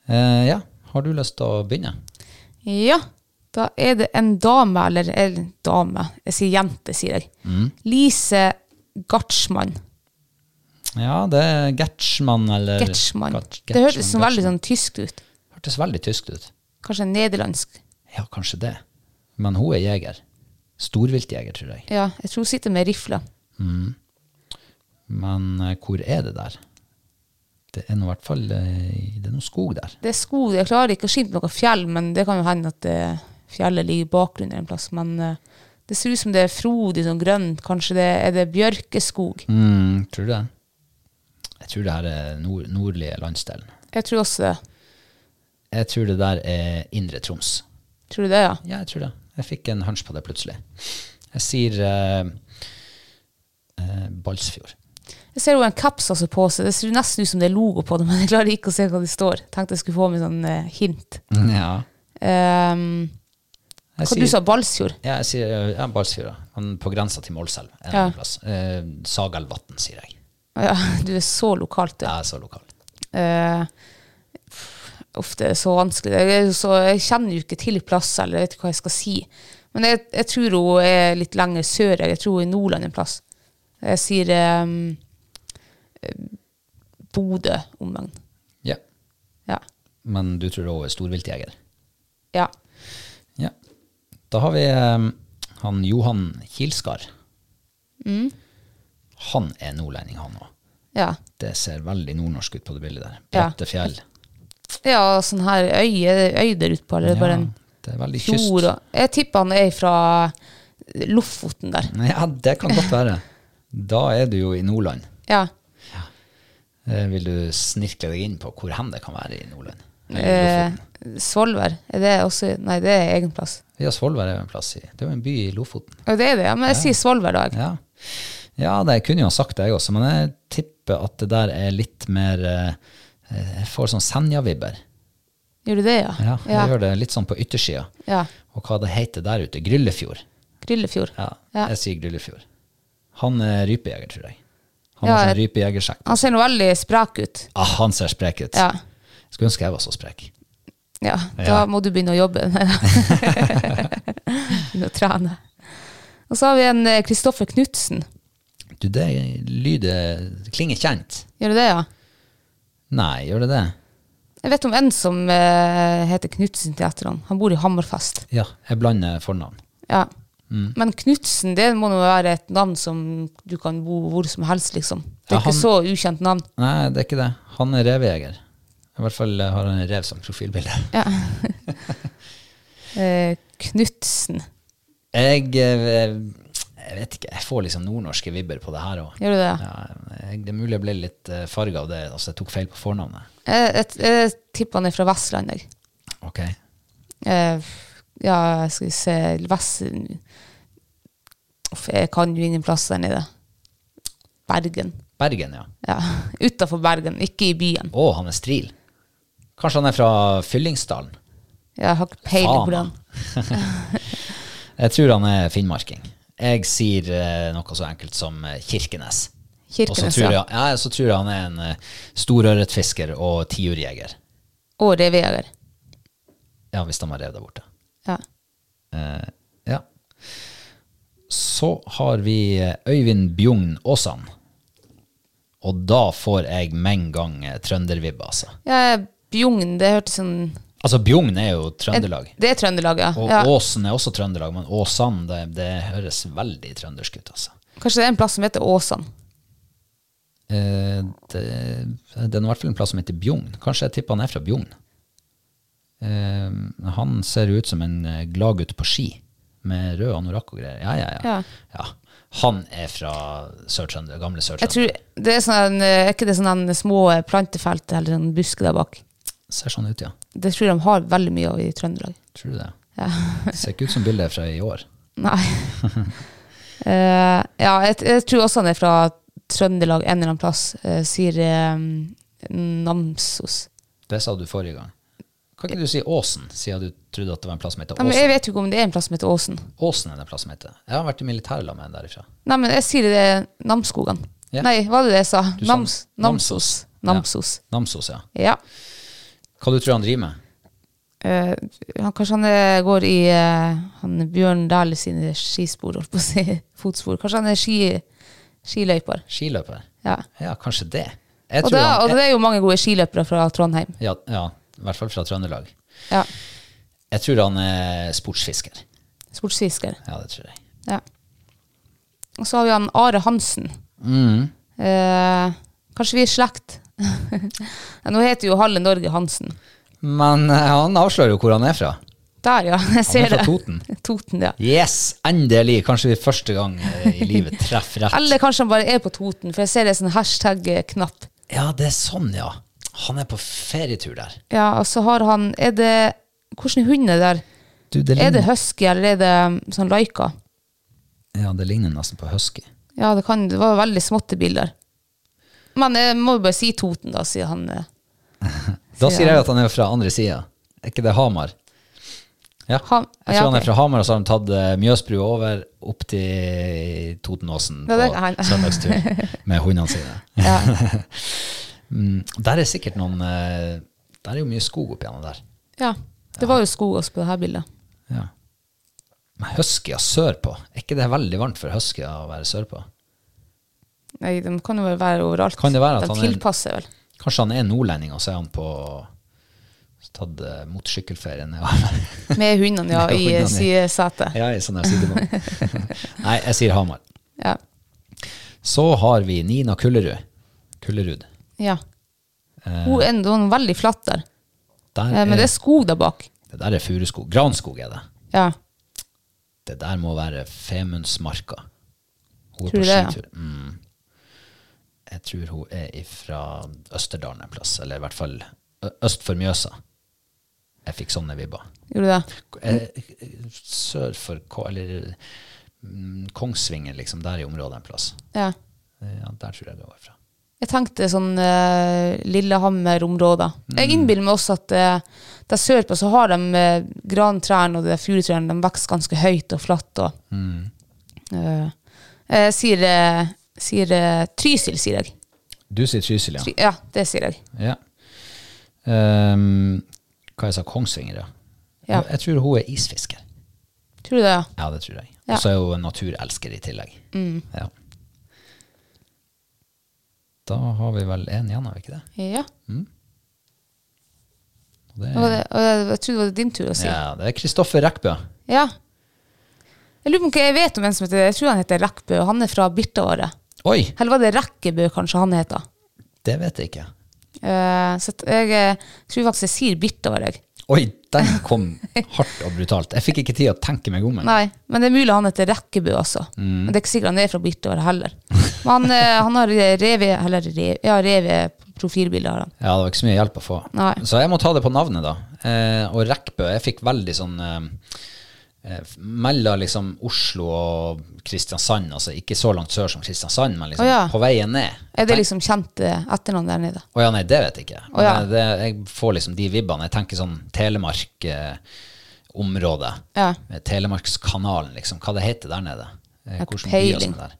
Uh, ja, har du lyst til å begynne? ja, da er det en dame, eller en dame, jeg sier jente, sier jeg. Mm. Lise Gartsmann. Ja, det er Gertsmann eller Gertsmann. Gert- Det hørtes sånn veldig sånn tysk ut. Hørtes veldig tysk ut. Kanskje nederlandsk. Ja, kanskje det. Men hun er jeger. Storviltjeger, tror jeg. Ja, jeg tror hun sitter med rifle. Men eh, hvor er det der? Det er nå i hvert fall eh, Det er noe skog der. Det er skog. Jeg klarer ikke å skimte noe fjell, men det kan jo hende at det, fjellet ligger i bakgrunnen en plass. Men eh, det ser ut som det er frodig, sånn grønt. Kanskje det er det bjørkeskog. Mm, tror du det? Jeg tror det her er nord nordlige landsdelen. Jeg tror også det. Jeg tror det der er Indre Troms. Tror du det, ja? Ja, jeg tror det. Jeg fikk en hunch på det plutselig. Jeg sier eh, eh, Balsfjord. Jeg ser jo en kaps altså på seg. Det ser nesten ut som det er logo på det, men jeg klarer ikke å se hva det står. Tenkte jeg skulle få med sånn eh, hint. Ja. Um, hva sier, du sa Balsfjord? Ja, jeg sier eh, ja, Balsfjord. ja. Han På grensa til Målselv. En Ja. plass. Eh, Sagelvatn, sier jeg. Ja, du er så lokalt, du. Jeg er så lokal. Eh, Det er så vanskelig. Jeg, så, jeg kjenner jo ikke til plasser, eller jeg vet ikke hva jeg skal si. Men jeg, jeg tror hun er litt lenger sør. Jeg tror hun er i Nordland en plass. Jeg sier um, Bodø omegn. Ja. Ja. Men du tror hun er storviltjeger? ja. Ja. Da har vi um, han Johan Kilskar. Mm. Han er nordlending, han òg. Ja. Det ser veldig nordnorsk ut på det bildet der. Bratte fjell. ja, sånn her øy, er det øy der utpå, eller er bare en det er veldig kyst. fjord? Og, jeg tipper han er fra Lofoten der. Ja, det kan godt være. Da er du jo i Nordland. Ja. Eh, Vil du snirkle deg inn på hvor hen det kan være i Nordland? Eller Eh, Lofoten? Svolvær, er det også Nei, det er egen plass. Ja, Svolvær er jo en plass i Det er jo en by i Lofoten. Ja, det er det, ja, men jeg sier Svolvær, da. jeg. Ja, ja det kunne jo ha sagt det, jeg også, men jeg tipper at det der er litt mer eh, Jeg får sånn Senja-vibber. Gjør du det, ja? Ja, jeg gjør det litt sånn på yttersida. Ja. Og hva det heter der ute? Gryllefjord. Gryllefjord. Ja, Ja. jeg sier Gryllefjord. Han er rypejeger, tror jeg. Han Ja, har sånn jeg- rypejegersjekk. Han ser nå veldig sprek ut. Ah, han ser sprek ut. Ja. Skulle ønske jeg var så sprek. ja. Da Ja. må du begynne å jobbe. begynne å trene. Og så har vi en Kristoffer Knutsen. Du, det lyder klinger kjent. Gjør du det, ja? Nei, gjør det det? Jeg vet om en som eh, heter Knutsen til etternavn. Han bor i Hammerfest. Ja, jeg blander fornavn. Ja. Mm. Men Knutsen, det må nå være et navn som du kan bo hvor som helst, liksom. Det er Ja, han- ikke så ukjent navn. Nei, det er ikke det. Han er revejeger. I hvert fall eh, har han en rev som profilbilde. Ja. eh, Knutsen. Jeg, eh, jeg vet ikke, jeg får liksom nordnorske vibber på det her òg. Gjør du det? Ja, jeg- det er mulig jeg ble litt uh, farga av det. Altså, jeg tok feil på fornavnet. Jeg, jeg, jeg tipper han er fra Vestlandet. Ok. Eh, ja, skal vi se Vest... Uff, jeg kan jo ingen plass der nede. Bergen. Bergen, ja. Ja, Utafor Bergen, ikke i byen. Å, han er stril. Kanskje han er fra Fyllingsdalen? Jeg har ikke peiling på den. Jeg tror han er finnmarking. Jeg sier eh, noe så enkelt som Kirkenes. Kirkenes. Og så tror, ja. jeg, ja, så tror jeg han er en uh, storørretfisker og tiurjeger. Og revejeger. Ja, hvis de har rev der borte. Ja. Uh, ja. Så har vi eh, Øyvind Bjugn Aasan. Og da får jeg med en gang eh, trøndervibbe, altså. ja, Bjugn, det hørtes sånn Altså, Bjugn er jo Trøndelag. Det er Trøndelag, ja. Og ja. Åsen er også Trøndelag, men Åsan, det, det høres veldig trøndersk ut, altså. Kanskje det er en plass som heter Åsan. Eh, det, det er i hvert fall en plass som heter Bjugn. Kanskje jeg tipper han er fra Bjugn. Eh, han ser ut som en eh, gladgutt på ski, med rød anorakk og greier. Ja, ja, ja. Ja. ja. Han er fra Sør-Trøndelag, gamle Sør-Trøndelag. er sånn, eh, Er ikke det sånne små plantefelt eller en busk der bak? Ser sånn ut, ja. Det tror jeg de har veldig mye av i Trøndelag. Tror du det? Ja. Det ser ikke ut som bildet fra i år. Nei. uh, ja, jeg, jeg tror også han er fra Trøndelag en eller annen plass. uh, sier um, Namsos. Det sa du forrige gang. Kan ikke du si Åsen, siden du trodde at det var en plass som heter Åsen? Nei, men jeg vet jo ikke om det er en plass som heter Åsen. Åsen er det en plass som heter. Jeg har vært i militærland med en derifra. Nei, men jeg sier det er Namsskogan. Yeah. Nei, hva var det jeg sa? Nams, sa Nams, Namsos. Namsos. Ja. Namsos, ja. Ja. Hva du tror han driver med? Uh, han, kanskje han er, går i uh, han Bjørn Dæhlie sine skispor, holdt på å si. Fotspor. Kanskje han er ski, skiløyper. Skiløper? Ja. Ja, kanskje det. Og, det, han, og det er jo mange gode skiløpere fra Trondheim. ja, ja, i hvert fall fra Trøndelag. Ja. Jeg tror han er sportsfisker. Sportsfisker. Ja, det tror jeg. Ja. Og så har vi han Are Hansen. Mm. Uh, kanskje vi er i slekt? Nå heter jo halve Norge Hansen. Men eh, han avslører jo hvor han er fra. Der, ja. Jeg ser er fra det. Toten. Toten, ja. Yes, endelig! Kanskje vi første gang eh, i livet treffer rett. Eller kanskje han bare er på Toten, for jeg ser det er sånn hashtag-knapp. Ja, det er sånn, ja. Han er på ferietur der. Ja, og så har han Er det Hvordan hund er det der? Du, det Er det ligner, husky, eller er det um, sånn laika? ja, det ligner nesten på husky. Ja, det, kan, det var veldig småtte bilder. Men jeg må jo bare si Toten, da, sier han. eh. Da Sier jeg at han er fra andre sida. Er ikke det Hamar? Ja. Han- jeg tror ja, han er fra Hamar, og så har han tatt eh, Mjøsbrua over opp til Totenåsen på søndagstur med hundene sine. Ja. Mm, der er sikkert noen eh, Der er jo mye skog oppi gjennom der. Ja. Det var jo skog også på det her bildet. Ja. Men huskyer sørpå, er ikke det veldig varmt for huskyer å være sørpå? Nei, de kan jo være overalt. Kan det være at de han er tilpasser vel. Kanskje han er nordlending, og så er han på tatt uh, motorsykkelferie nedover. Med hundene, ja, Med i sidesetet. ja, i sånn der sidebånd. Nei, jeg sier Hamar. Ja. Så har vi Nina Kullerud. Kullerud. ja. Eh. Hun er en veldig flatt der. Der er, Men det er skog der bak. det der er furuskog. Granskog er det. Ja. Det der må være Femundsmarka. Hun er Tror på skitur. det, ja? Mm. Jeg tror hun er fra Østerdalen en plass, eller i hvert fall øst for Mjøsa. Jeg fikk sånne vibber. Gjorde du det? Eh, Sør for K- eller mm, Kongsvinger, liksom, der i området en plass. Ja. Ja, der tror jeg det var fra. Jeg tenkte sånn uh, Lillehammer-områder. Mm. Jeg innbiller meg også at uh, der sørpå så har de uh, grantrærne og de furutrærne de vokser ganske høyt og flatt. Og, Mm. uh, jeg sier, sier eh, Trysil, sier jeg. Du sier Trysil, ja. Try, ja, det sier jeg. ja. Um, hva jeg sa Kongsvinger, ja. Ja. Jeg tror hun er isfisker. Tror du det? ja? Ja, det tror jeg. Ja. Og så er hun naturelsker i tillegg. Ja. Da har vi vel én igjen, har vi ikke det? Ja. Og det Og er, det, og jeg, jeg trodde det var din tur å si. Ja. ja, det er Kristoffer Rekkbø. Jeg lurer på om jeg vet om en som heter Jeg tror han heter Rekkbø, og han er fra Birtavaret. Oi, Eller var det Rekkebø kanskje han heter? det vet jeg ikke. Eh, så jeg eh, tror faktisk jeg sier Birtavar, jeg. Oi, den kom hardt og brutalt. Jeg fikk ikke tid å tenke meg om. Nei, men det er mulig han heter Rekkebø også. Men det er ikke sikkert han er fra Birtavar heller. Men han, eh, han har revet, eller rev, ja, rev-profilbilde har han. Ja, det var ikke så mye hjelp å få. Nei. Så jeg må ta det på navnet, da. Eh, og Rekkbø, jeg fikk veldig sånn eh, Mellom liksom Oslo og Kristiansand, altså ikke så langt sør som Kristiansand, men liksom oh, ja. på veien ned. Er det liksom kjent etter etternavn der nede? Å ja, nei, det vet jeg ikke. Oh, ja. det, jeg får liksom de vibbene. Jeg tenker sånn Telemark-område. Ja. Telemarkskanalen, liksom. Hva det heter der nede. Eh, hvordan byer som er der.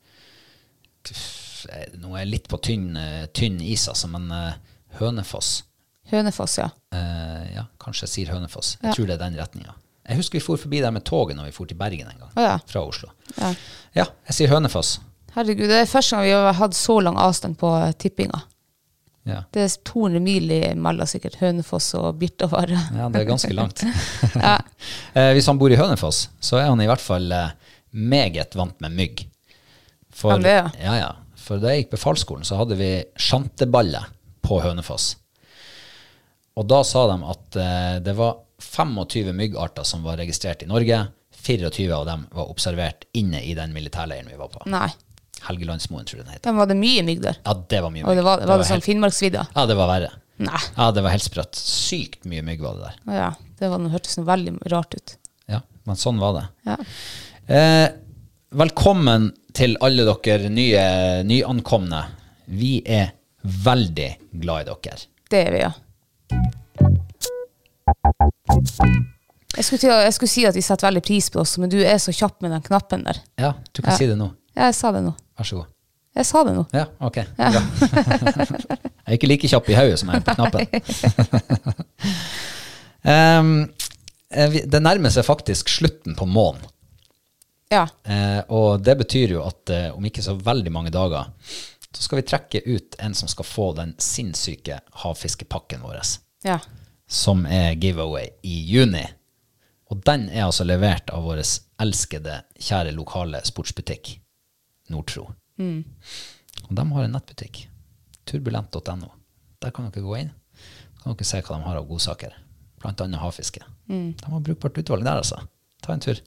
Eh, Nå er jeg litt på tynn, eh, tynn is, altså, men eh, Hønefoss. Hønefoss, ja. Eh, ja, kanskje jeg sier Hønefoss. Jeg tror det er den retninga. Jeg husker vi for forbi der med toget når vi for til Bergen en gang. Ja. Fra Oslo. ja. Ja, jeg sier Hønefoss. Herregud, det er første gang vi har hatt så lang avstand på tippinga. Ja. Det er 200 mil mellom sikkert Hønefoss og Birtavar. ja, det er ganske langt. Ja. eh, hvis han bor i Hønefoss, så er han i hvert fall eh, meget vant med mygg. For, det, ja. ja, ja. For da jeg gikk befalsskolen, så hadde vi sjanteballer på Hønefoss. Og da sa de at eh, det var 25 myggarter som var registrert i Norge. 24 av dem var observert inne i den militærleiren vi var på. Nei. Helgelandsmoen, tror jeg den heter. Den var det mye mygg der. Ja, det var mye Og det var, var det sånn helt- Finnmarksvidda? Ja, det var verre. Nei. Ja, det var helt sprøtt. Sykt mye mygg var det der. Ja, det var, det hørtes noe veldig rart ut. Ja, men sånn var det. Ja. Eh, velkommen til alle dere nye nyankomne. Vi er veldig glad i dere. Det er vi, ja. Jeg skulle, til, å- jeg skulle si at vi setter veldig pris på oss, men du er så kjapp med den knappen der. Ja, du kan Ja. si det nå. Ja, jeg sa det nå. Vær så god. Jeg sa det nå. Ja, ok. Bra. jeg er ikke like kjapp i hodet som jeg er på knappen. Em, eh, vi- det nærmer seg faktisk slutten på måneden. Ja. Eh, og det betyr jo at eh, om ikke så veldig mange dager, så skal vi trekke ut en som skal få den sinnssyke havfiskepakken vår, Ja. Som er giveaway i juni. Og den er altså levert av vår elskede, kjære lokale sportsbutikk, Nordtro. Og de har en nettbutikk, turbulent.no. Der kan dere gå inn. Kan dere se hva de har av godsaker. Annet havfiske. De har brukbart utvalg der, altså. Ta en tur.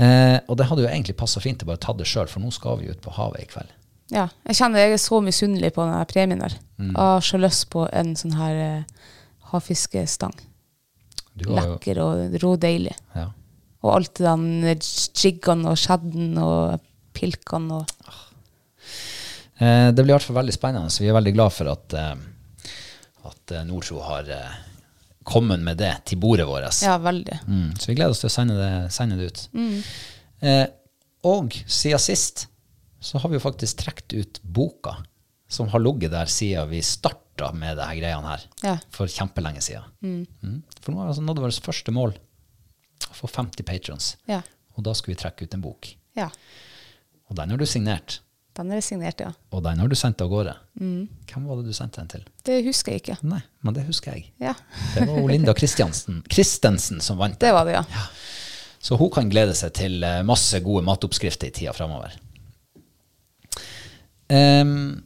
Eh, og det hadde jo egentlig passa fint å bare ta det sjøl, for nå skal vi ut på havet i kveld. ja. Jeg kjenner jeg er så misunnelig på denne premien der. Mm. Jeg har så lyst på en sånn her eh, havfiskestang. Du har Lekker og rådeilig. ja. Og alt det den jiggene og skjedden og pilkene og Eh, det blir i hvert fall veldig spennende. Så vi er veldig glad for at, eh, at eh, Nordtro har eh, kommet med det til bordet vårt. Ja, veldig. Mm, så vi gleder oss til å sende det, sende det ut. Eh, og siden sist så har vi jo faktisk trukket ut boka som har ligget der siden vi starta starta med det her greiene her Ja. for kjempelenge siden. Mm. For nå hadde altså nådd vårt første mål, å få 50 patrons. Ja. Og da skulle vi trekke ut en bok. ja. Og den har du signert, Den er signert, ja. og den har du sendt av gårde. Hvem var det du sendte den til? Det husker jeg ikke. Nei, men det husker jeg. Ja, Det var Linda Kristensen som vant. det var det, ja. Så hun kan glede seg til eh, masse gode matoppskrifter i tida framover. Em,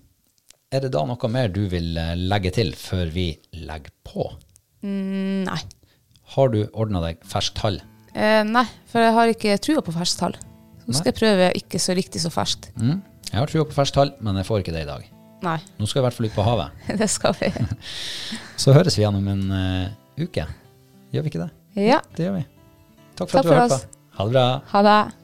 er det da noe mer du vil eh, legge til før vi legger på? Mm, nei. Har du ordna deg ferskt tall? Eh, nei, for jeg har ikke trua på ferskt tall. Nå skal jeg prøve ikke så riktig så ferskt. Mm. Jeg har trua på ferskt tall, men jeg får ikke det i dag. Nei, Nå skal jeg i hvert fall ut på havet. det skal vi. Så høres vi igjen om en uh, uke. Gjør vi ikke det? Ja, Det gjør vi. Takk for Takk at du har hørt på. Ha det bra. ha det.